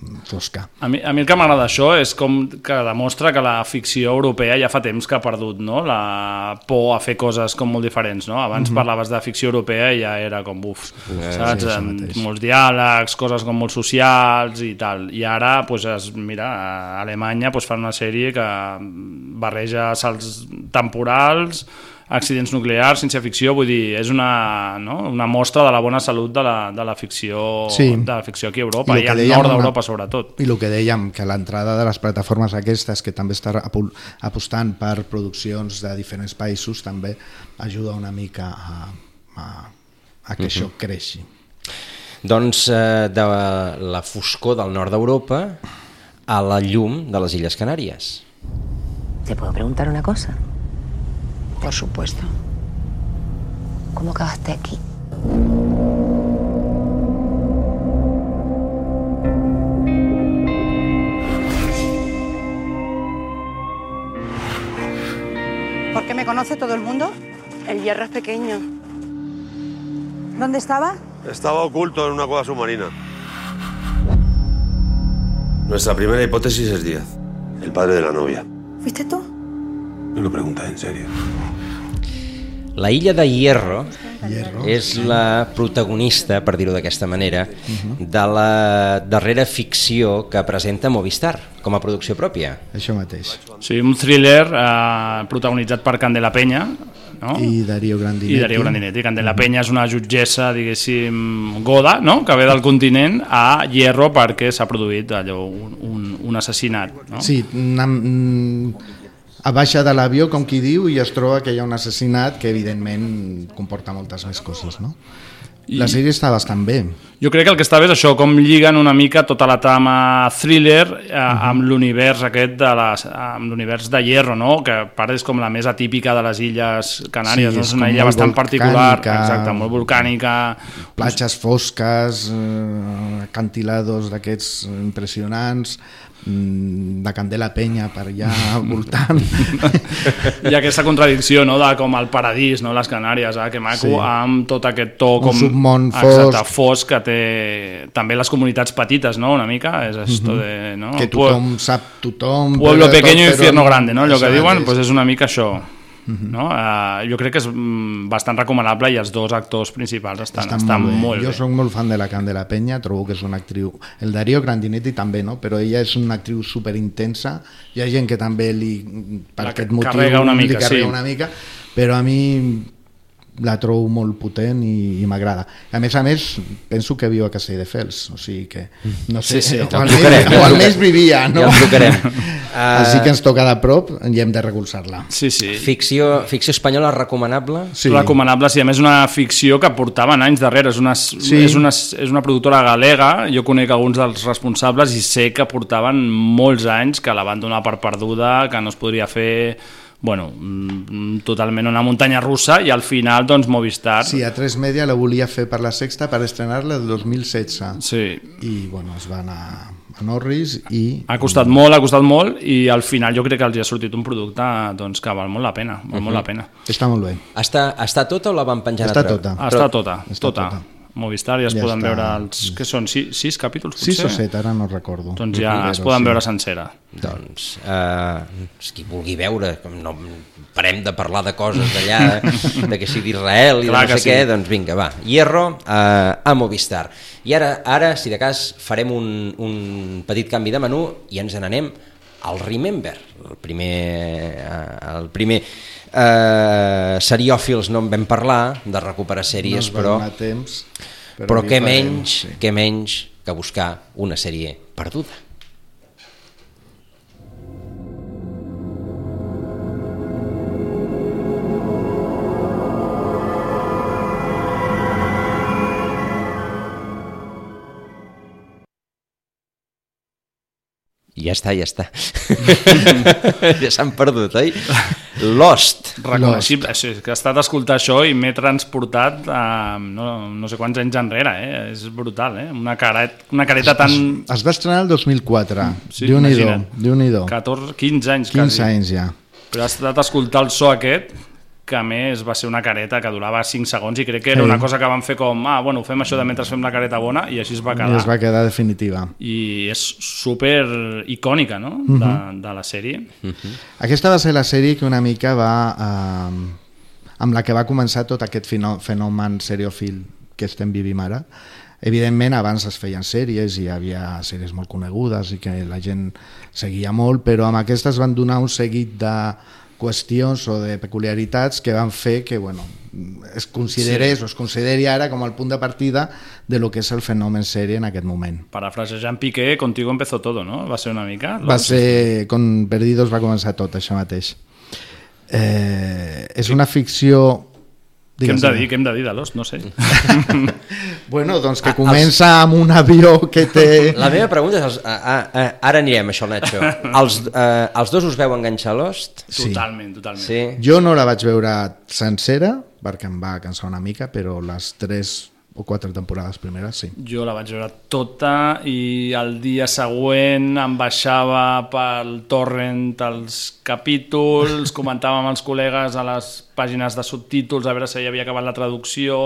mm, fosca. A mi, a mi el que m'agrada d'això és com que demostra que la ficció europea ja fa temps que ha perdut no? la por a fer coses com molt diferents. No? Abans Mhm. parlaves de ficció europea i ja era com buf, Eh, saps? sí, això molts diàlegs, coses com molt socials i tal. I ara, pues, es, mira, a Alemanya pues, fan una sèrie que barreja salts temporals, accidents nuclears, ciència-ficció, vull dir, és una, no? una mostra de la bona salut de la, de la ficció Sí. de la ficció aquí a Europa i, que al nord una- d'Europa sobretot. I el que dèiem, que l'entrada de les plataformes aquestes, que també està apostant per produccions de diferents països, també ajuda una mica a, a, a que Mhm. això creixi. Doncs eh, de la foscor del nord d'Europa a la llum de les Illes Canàries. ¿Te puedo preguntar una cosa? Por supuesto. ¿Cómo acabaste aquí? ¿Por qué me conoce todo el mundo? El hierro es pequeño. ¿Dónde estaba? Estaba oculto en una cueva submarina. Nuestra primera hipótesis es Díaz, el padre de la novia. ¿Fuiste tú? No lo preguntas en serio. La illa de Hierro, és la protagonista, per dir-ho d'aquesta manera, de la darrera ficció que presenta Movistar com a producció pròpia. Això mateix. Sí, un thriller eh, protagonitzat per Candela Peña, no? I Darío Grandinetti. I Darío Grandinetti. Candela Peña és una jutgessa, diguéssim, goda, no? que ve del continent a Hierro perquè s'ha produït allò, un, un, un assassinat. No? Sí, una, a baixa de l'avió, com qui diu, i es troba que hi ha un assassinat que evidentment comporta moltes més coses, no? La sèrie està bastant bé. Jo crec que el que està bé és això, com lliguen una mica tota la trama thriller eh, amb l'univers aquest de les, amb l'univers de Hierro, no? que a part és com la més atípica de les illes Canàries, Sí, no? és una illa bastant particular, exacte, molt volcànica, Platges fosques, eh, acantilados d'aquests impressionants, mm, de Candela Penya per allà *laughs* al voltant. hi ha aquesta contradicció no? de com el paradís, no? les Canàries, eh? que maco, Sí. amb tot aquest to Un com... submón Exacte, fosc. fosc que té també les comunitats petites, no? una mica, és esto Mhm. de... No? que tothom sap tothom. Pueblo però tot, pequeño, però infierno no- grande, no? Allò que diuen, pues és una mica això. No? Uh, jo crec que és mm, bastant recomanable i els dos actors principals estan, Està estan molt bé. molt jo bé. sóc molt fan de la Candela Penya, trobo que és una actriu... El Darío Grandinetti també, no? Però ella és una actriu superintensa. Hi ha gent que també li, per La aquest motiu carrega una li mica, carrega sí. una mica, però a mi la trobo molt potent i, i m'agrada. A més a més, penso que viu a Castelldefels, o sigui que, no sé, Sí, sí, o, almenys, o almenys vivia, no? Ja trucarem. *laughs* Així Uh, que ens toca de prop i hem de recolzar-la. Sí, sí. Ficció, ficció espanyola recomanable? Sí. recomanable, sí, a més una ficció que portaven anys darrere, és una, Sí. és una, és una productora galega, jo conec alguns dels responsables i sé que portaven molts anys que la van donar per perduda, que no es podria fer bueno, mm, totalment una muntanya russa i al final doncs Movistar Sí, a 3 Media la volia fer per la Sexta per estrenar-la el 2016. Sí. I bueno, es va anar a Norris i... ha costat molt, ha costat molt i al final jo crec que els ha sortit un producte doncs, que val molt la pena, val molt la pena. Està molt bé. Està, està tota o la van penjar Està a altra? tota. Està tota, Està tota. tota. Movistar ja es Ja poden està. veure els... que són? Sis, sis capítols, potser? 6 o 7, ara no recordo. Doncs ja Però es poden sí. veure sencera. Doncs, eh, qui vulgui veure, com no parem de parlar de coses d'allà, *laughs* eh, de que sigui d'Israel i Clar no que sé sí. què, doncs vinga, va. Hierro eh, a Movistar. I ara, ara, si de cas, farem un, un petit canvi de menú i ens n'anem al Remember, el primer, eh, el primer eh, seriòfils no en vam parlar, de recuperar sèries, No però, temps, però però què farem, menys, sí. què menys que buscar una sèrie perduda. Ja està, ja està. *laughs* ja s'han perdut, oi? *laughs* Lost. Reconeixible, sí, és que he estat a escoltar això i m'he transportat a no, no sé quants anys enrere, eh? és brutal, eh? una, caret, una careta tan... Es va estrenar el 2004. Sí, Déu-n'hi-do. Déu-n'hi-do. 14, 15 anys 15 quasi. anys ja. Però he estat a escoltar el so aquest, que a més va ser una careta que durava 5 segons i crec que era Sí. una cosa que van fer com, ah, bueno, fem això de mentre fem la careta bona i així es va I quedar. es va quedar definitiva. I és super icònica, no?, Mhm. de, de la sèrie. Aquesta va ser la sèrie que una mica va... Eh, amb la que va començar tot aquest fenomen seriòfil que estem vivint ara. Evidentment, abans es feien sèries i hi havia sèries molt conegudes i que la gent seguia molt, però amb aquestes van donar un seguit de qüestions o de peculiaritats que van fer que bueno, es considerés Sí. o es consideri ara com el punt de partida de lo que és el fenomen sèrie en aquest moment. Parafrasejant Piqué, contigo empezó todo, no? Va ser una mica... Va ser, con Perdidos va començar tot, això mateix. Eh, és una ficció... Què hem Digues, de digues. dir? Què hem de dir de Lost? No sé. *laughs* Bueno, doncs que Ah, comença amb un avió que té... La meva pregunta és, els, ah, ah, ah, ara anirem a això, Nacho. *laughs* Els, eh, els dos us veu enganxar Lost? Sí. Totalment, totalment. Sí. Jo no la vaig veure sencera, perquè em va cansar una mica, però les tres o quatre temporades primeres, sí. Jo la vaig veure tota i el dia següent em baixava pel torrent els capítols, *laughs* comentava amb els col·legues a les pàgines de subtítols a veure si ja havia acabat la traducció...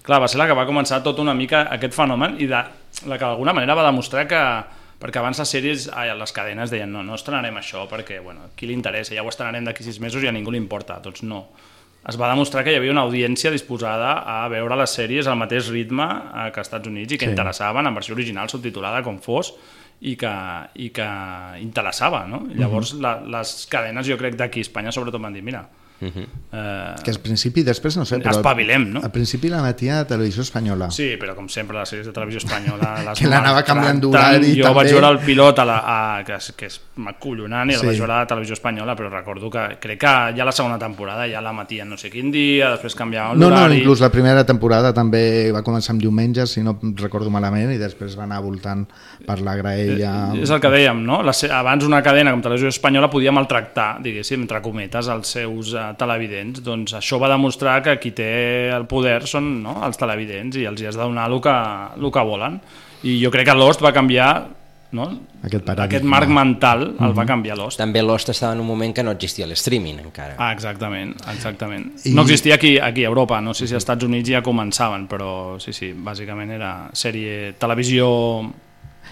Clar, va ser la que va començar tot una mica aquest fenomen i de, la que d'alguna manera va demostrar que perquè abans les sèries, ai, les cadenes deien no, no estrenarem això perquè, bueno, a qui li interessa, ja ho estrenarem d'aquí sis mesos i a ningú li importa. Doncs no. Es va demostrar que hi havia una audiència disposada a veure les sèries al mateix ritme eh, que als Estats Units i que Sí. interessaven en versió original subtitulada com fos i que, i que interessava, no? Llavors la, les cadenes jo crec d'aquí a Espanya sobretot van dir, mira, Mhm. eh, Que al principi, després no sé, però... Espavilem, no? Al principi la matia a Televisió Espanyola. Sí, però com sempre les sèries de televisió espanyola *laughs* les Que l'anava canviant d'horari Jo també. vaig veure el pilot a la, a, que, és, que és acollonant i el Sí. vaig veure a la televisió espanyola però recordo que crec que ja la segona temporada ja la matien no sé quin dia, després canviaven No, no, l'horari inclús la primera temporada també va començar amb diumenges, si no recordo malament, i després va anar voltant per la graella... Eh, És el que dèiem, no? La, abans una cadena com Televisió Espanyola podia maltractar, diguéssim, entre cometes, els seus uh, televidents. Doncs això va demostrar que qui té el poder són no? els televidents i els hi has de donar el que, el que volen. I jo crec que Lost va canviar no? Aquest paradigma. aquest marc mental el va Mhm. canviar Lost. També Lost estava en un moment que no existia l'streaming encara. Ah, exactament, exactament. I- No existia aquí, aquí a Europa, no sé si als Estats Units ja començaven, però sí, sí, bàsicament era sèrie, televisió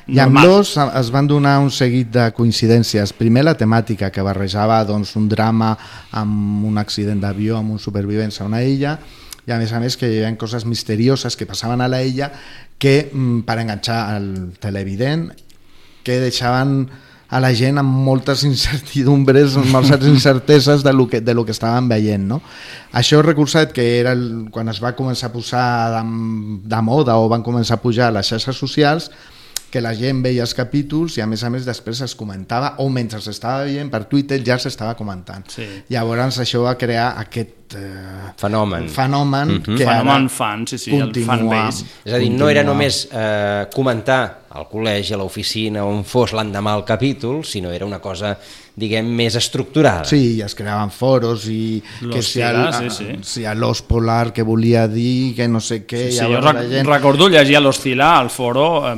I amb l'os es van donar un seguit de coincidències. Primer la temàtica, que barrejava doncs, un drama amb un accident d'avió, amb un supervivents a una illa, i a més a més que hi havia coses misterioses que passaven a la illa que, mm, per enganxar al televident, que deixaven a la gent amb moltes incertidumbres, amb moltes *laughs* incerteses de lo que, de lo que estaven veient. No? Això recursat que era el, quan es va començar a posar de, de moda o van començar a pujar a les xarxes socials, que la gent veia els capítols i a més a més després es comentava o mentre s'estava veient per Twitter ja s'estava comentant. Sí. Llavors això va crear aquest eh, Fenomen. fenomen Mhm. que Fenomen fan, sí, sí, el continua- fanbase. És a dir, no era continua. només eh, comentar al col·legi, a l'oficina, on fos l'endemà el capítol, sinó era una cosa, diguem, més estructurada. Sí, i es creaven foros i Los que si, el, sí, sí. si a l'os polar que volia dir que no sé què, Sí, sí, jo rec la gent... recordo llegir a l'Hostila al foro eh,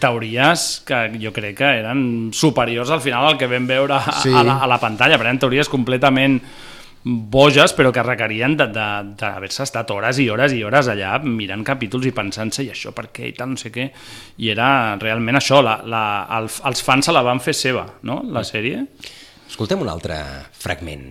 teories que jo crec que eren superiors al final al que vam veure a, Sí. a, la, a la pantalla, però eren teories completament boges però que requerien d'haver-se estat hores i hores i hores allà mirant capítols i pensant-se i això per què i tal, no sé què i era realment això la, la, el, els fans se la van fer seva no? la sèrie Escoltem un altre fragment.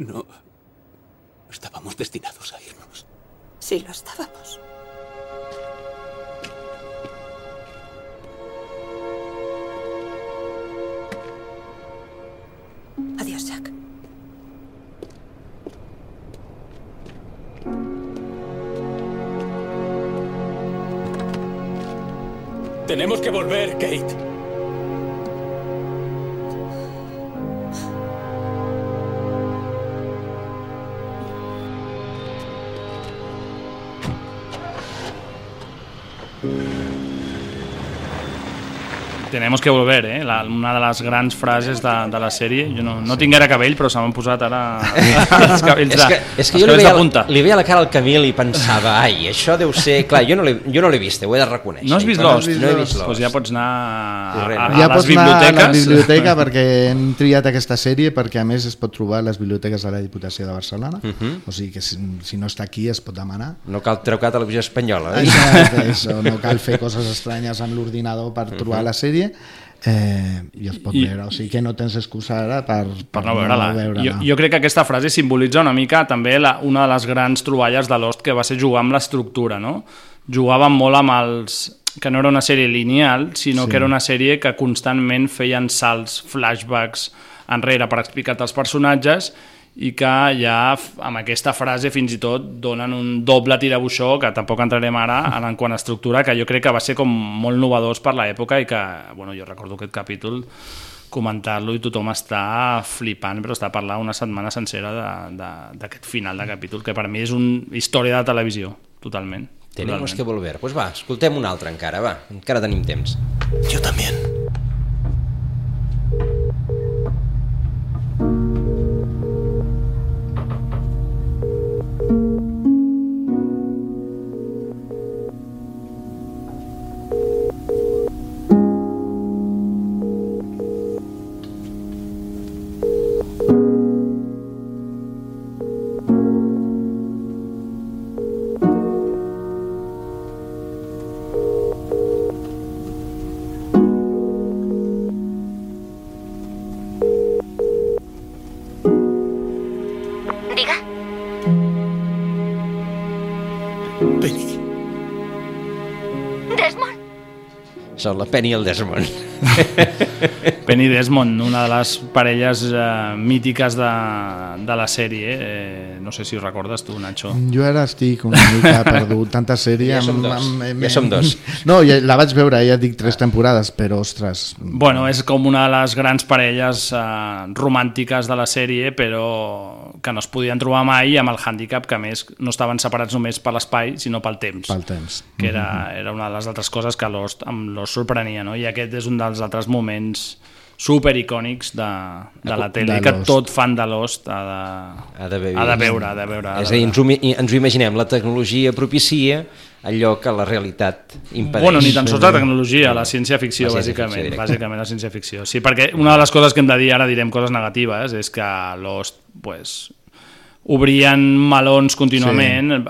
No estábamos destinados a irnos. Sí, lo estábamos. Adiós, Jack. Tenemos que volver, Kate. Tenemos que volver, eh? La, una de les grans frases de, de la sèrie. Jo no, no tinc ara cabell, però se m'han posat ara *laughs* els cabells és de, que, és que els jo li cabells veia, de punta. li veia la cara al Camil i pensava, ai, això deu ser... Clar, jo no l'he jo no vist, ho he de reconèixer. No has vist Lost? No he vist Lost. Doncs ja pots anar a, a, a, ja a les pots anar a biblioteques. la biblioteca *laughs* perquè hem triat aquesta sèrie perquè a més es pot trobar a les biblioteques de la Diputació de Barcelona Mhm. o sigui que si, si no està aquí es pot demanar No cal trucar a televisió espanyola. Eh? això, això, no cal fer coses estranyes amb l'ordinador per trobar Mhm. la sèrie eh, i es pot I- veure o sigui que no tens excusa ara per, per no veure-la. veure jo, jo crec que aquesta frase simbolitza una mica també la, una de les grans troballes de Lost que va ser jugar amb l'estructura, no? Jugaven molt amb els que no era una sèrie lineal, sinó Sí. que era una sèrie que constantment feien salts, flashbacks enrere per explicar-te els personatges i que ja amb aquesta frase fins i tot donen un doble tirabuixó que tampoc entrarem ara en, quant a estructura que jo crec que va ser com molt novedós per l'època i que, bueno, jo recordo aquest capítol comentar-lo i tothom està flipant però està parlant una setmana sencera de- de- d'aquest final de capítol que per mi és una història de televisió totalment Tenemos totalment. que volver. Pues va, escoltem un altre encara, va. Encara tenim temps. Yo también. Són la Penny i el Desmond. *laughs* Penny Desmond, una de les parelles eh, mítiques de, de la sèrie. Eh, no sé si ho recordes tu, Nacho. Jo ara estic una mica *laughs* perdut, tanta sèrie... Ja som amb- dos, amb- ja som dos. *laughs* No, ja, la vaig veure, ja dic, tres temporades, però, ostres... Bueno, és com una de les grans parelles eh, romàntiques de la sèrie, però que no es podien trobar mai amb el hàndicap que a més no estaven separats només per l'espai, sinó pel temps. Pel temps. Que era, era una de les altres coses que Lost, amb Lost sorprenia, no? I aquest és un dels altres moments super icònics de, de la tele, De que tot fan de Lost ha de, Ha d'haver ha de veure, ha de veure. ha És de a dir, veure. ens ho, ens ho imaginem, la tecnologia propicia allò que la realitat impedeix. Bueno, ni tan sols la tecnologia, la ciència-ficció, La bàsicament. directa. bàsicament la ciència-ficció. Sí, perquè una de les coses que hem de dir, ara direm coses negatives, és que Lost, pues, obrien melons contínuament, sí.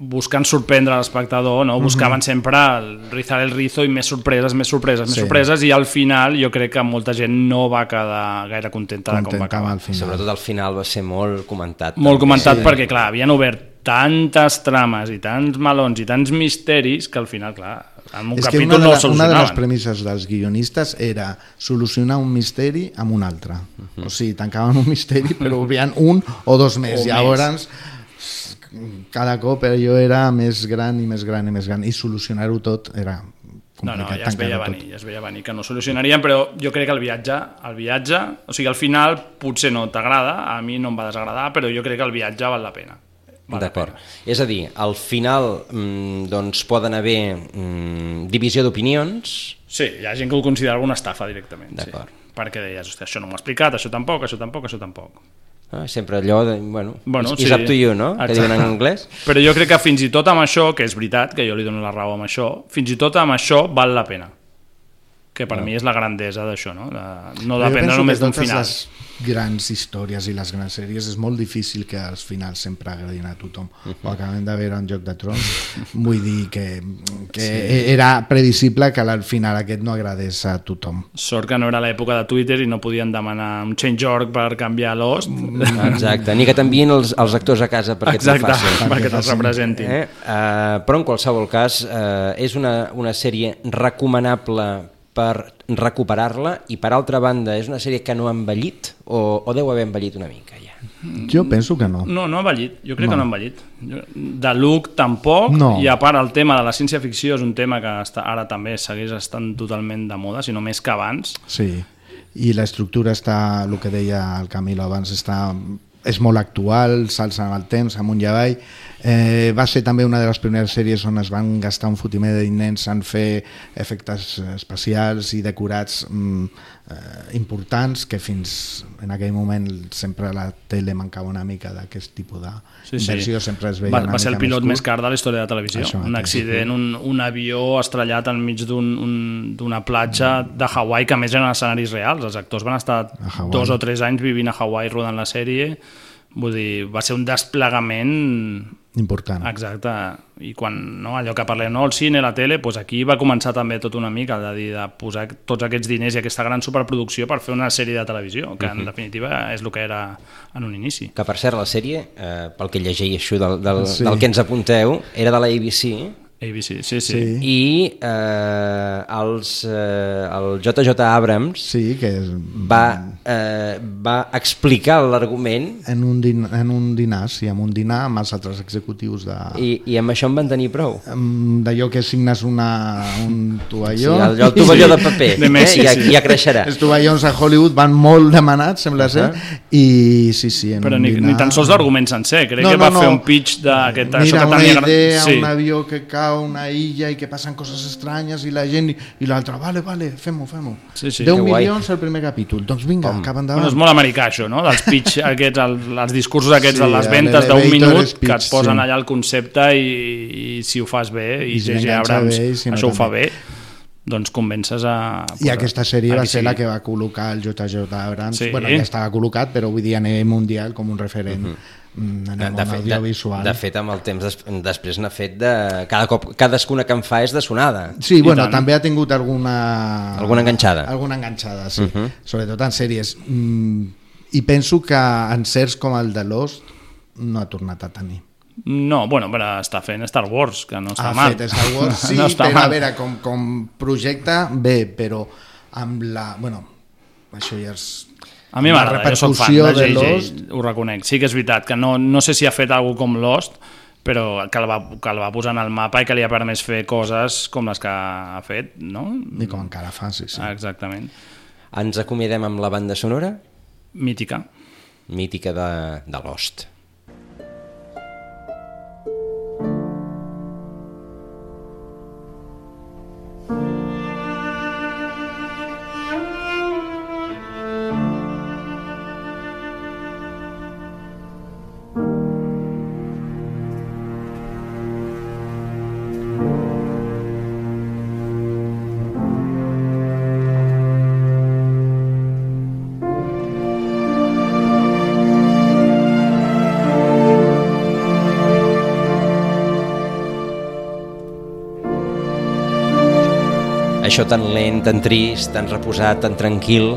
Buscant sorprendre l'espectador, no? buscaven sempre el rizar el rizo i més sorpreses, més sorpreses, més Sí. sorpreses, i al final jo crec que molta gent no va quedar gaire contenta, de com va acabar. al final. Sobretot al final va ser molt comentat. Molt també. comentat perquè, clar, havien obert tantes trames i tants melons i tants misteris que al final, clar, en un És que capítol una de, no ho una de les solucionaven. premisses dels guionistes era solucionar un misteri amb un altre. O sigui, tancaven un misteri però obrien un o dos més. O Llavors, cada cop allò era més gran i més gran i més gran i solucionar-ho tot era No, no, complicat ja es veia venir, ja es veia venir que no solucionarien, però jo crec que el viatge, el viatge, o sigui, al final potser no t'agrada, a mi no em va desagradar, però jo crec que el viatge val la pena. Val D'acord. És a dir, al final mm, doncs poden haver mm, divisió d'opinions, Sí, hi ha gent que ho considera una estafa directament. Sí. D'acord. Perquè deies, hòstia, això no m'ho ha explicat, això tampoc, això tampoc, això tampoc. Ah, sempre allò de, bueno, Bueno, is up to you, no? Que diuen en anglès. *laughs* Però jo crec que fins i tot amb això, que és veritat, que jo li dono la raó amb això, fins i tot amb això val la pena. Que per No. mi és la grandesa d'això, no? De, no dependre penso només d'un final. les grans històries i les grans sèries és molt difícil que als finals sempre agradin a tothom. Ho acabem de veure en Joc de Trons. Vull dir que, que Sí. era previsible que al final aquest no agradés a tothom. Sort que no era l'època de Twitter i no podien demanar un change.org per canviar l'host. Exacte, ni que t'envien els, els actors a casa perquè Exacte, facin. perquè te'ls representin. Eh? Uh, però en qualsevol cas uh, és una, una sèrie recomanable per recuperar-la i per altra banda és una sèrie que no ha envellit o, o deu haver envellit una mica ja? Jo penso que no. No, no ha envellit. Jo crec No. que no ha envellit. De look tampoc, No. i a part el tema de la ciència-ficció és un tema que està, ara també segueix estant totalment de moda, sinó més que abans. Sí, i l'estructura està, el que deia el Camilo abans, està, és molt actual, s'alça amb el temps, amunt i avall. Eh, va ser també una de les primeres sèries on es van gastar un fotimer de diners en fer efectes especials i decorats mm, eh, importants que fins en aquell moment sempre la tele mancava una mica d'aquest tipus d'inversió, sempre es veia va, una va ser el pilot curt. més car de la història de la televisió. Això un accident, un, un avió estrellat enmig d'un- un- d'una platja de Hawaii, que a més eren escenaris reals. Els actors van estar dos o tres anys vivint a Hawaii rodant la sèrie. Vull dir, va ser un desplegament important. Exacte, i quan no, allò que parlem, no, el cine, la tele, doncs aquí va començar també tot una mica de, dir, de posar tots aquests diners i aquesta gran superproducció per fer una sèrie de televisió, que en Mhm. definitiva és el que era en un inici. Que per cert, la sèrie, eh, pel que llegeixo del, del, Sí. del que ens apunteu, era de la ABC, ABC, sí, sí. Sí. i eh, els, eh, el JJ Abrams sí, que és... va, eh, va explicar l'argument En un, din en un dinar, sí, en un dinar amb els altres executius de... i, i amb això en van tenir prou. D'allò que signes una, un tovalló Sí, el- el tovalló de paper, *laughs* De Messi, eh, ja- sí. ja creixerà. els tovallons a Hollywood van molt demanats sembla ser i sí, sí en Però un ni, dinar... ni tan sols l'argument sencer, crec No, que no, va no. fer un pitch d'aquest... això Mira, que una idea, sí. un avió que cau a una illa i que passen coses estranyes i la gent i, l'altre, vale, vale, fem-ho, fem-ho. Sí, sí. 10 Que guai. milions el primer capítol, doncs vinga, cap endavant. Bueno, és molt americà això, no? Dels pitch *laughs* aquests, el, els discursos aquests Sí, de les ventes d'un minut speech, que et posen sí. allà el concepte i, i si ho fas bé i, I si J.J. Abrams bé i si no això ho fa també. bé doncs convences a... I aquesta sèrie va ser sí. la que va col·locar el JJ Abrams. Sí. Bueno, ja estava col·locat, però vull dir a nivell mundial com un referent Mhm. mm, De, el de, fet, de, audiovisual. de fet, amb el temps des, després n'ha fet de... Cada cop, cadascuna que en fa és de sonada. Sí, bueno, també ha tingut alguna... Alguna enganxada. Alguna enganxada, sí. Mhm. Sobretot en sèries. Mm, I penso que en certs com el de Lost no ha tornat a tenir. No, bueno, però està fent Star Wars, que no està ha mal. fet Star Wars, *laughs* sí, no està però mal. a veure, com, com projecte, bé, però amb la... Bueno, això ja és... A mi m'agrada, jo soc fan de de JJ, Lost. ho reconec. Sí que és veritat, que no, no sé si ha fet alguna com Lost, però que el, va, que el va posar en el mapa i que li ha permès fer coses com les que ha fet, no? I com encara fa, sí, sí. Ah, exactament. Ens acomiadem amb la banda sonora? Mítica. Mítica de, de Lost. Això tan lent, tan trist, tan reposat, tan tranquil,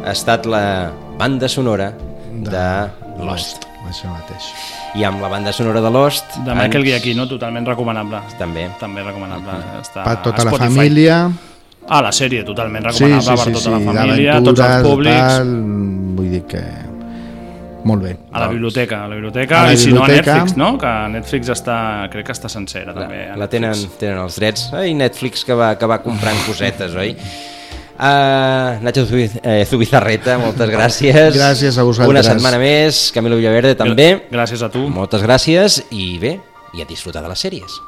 ha estat la banda sonora de, de Lost. Això mateix. Mm. Mm. I amb la banda sonora de Lost... De Michael Giacchino, totalment recomanable. També. També recomanable. Està Per tota la Spotify. família... Ah, la sèrie, totalment Sí, recomanable sí, sí, per tota la sí, família, tots els públics. Tal, vull dir que... Molt bé. A la biblioteca, a la biblioteca, A la i si no a biblioteca. Netflix, no? Que Netflix està, crec que està sencera també. a La tenen, tenen els drets. Ai, Netflix que va, que va comprant cosetes, oi? Uh, Nacho Zubiz- eh, Zubizarreta, moltes gràcies. Gràcies a vosaltres. Una setmana més. Camilo Villaverde també. Gràcies a tu. Moltes gràcies i bé, i a disfrutar de les sèries.